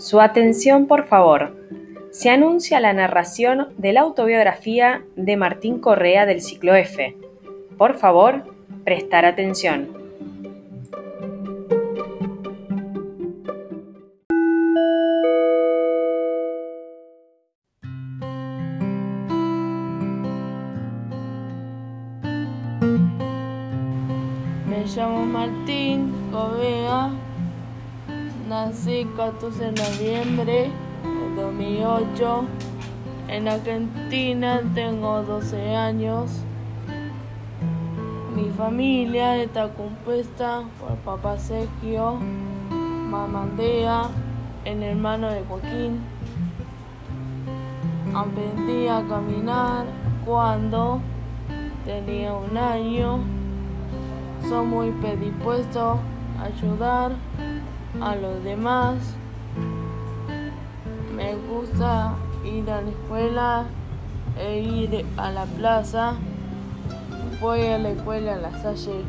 Su atención, por favor. Se anuncia la narración de la autobiografía de Martín Correa del ciclo F. Por favor, prestar atención. Me llamo Martín Correa. Nací 14 de noviembre de 2008. En Argentina tengo 12 años. Mi familia está compuesta por papá Sergio, mamá Andrea, el hermano de Joaquín. Aprendí a caminar cuando tenía un año. Soy muy predispuesto a ayudar a los demás. Me gusta ir a la escuela e ir a la plaza. Voy a la escuela a la Salle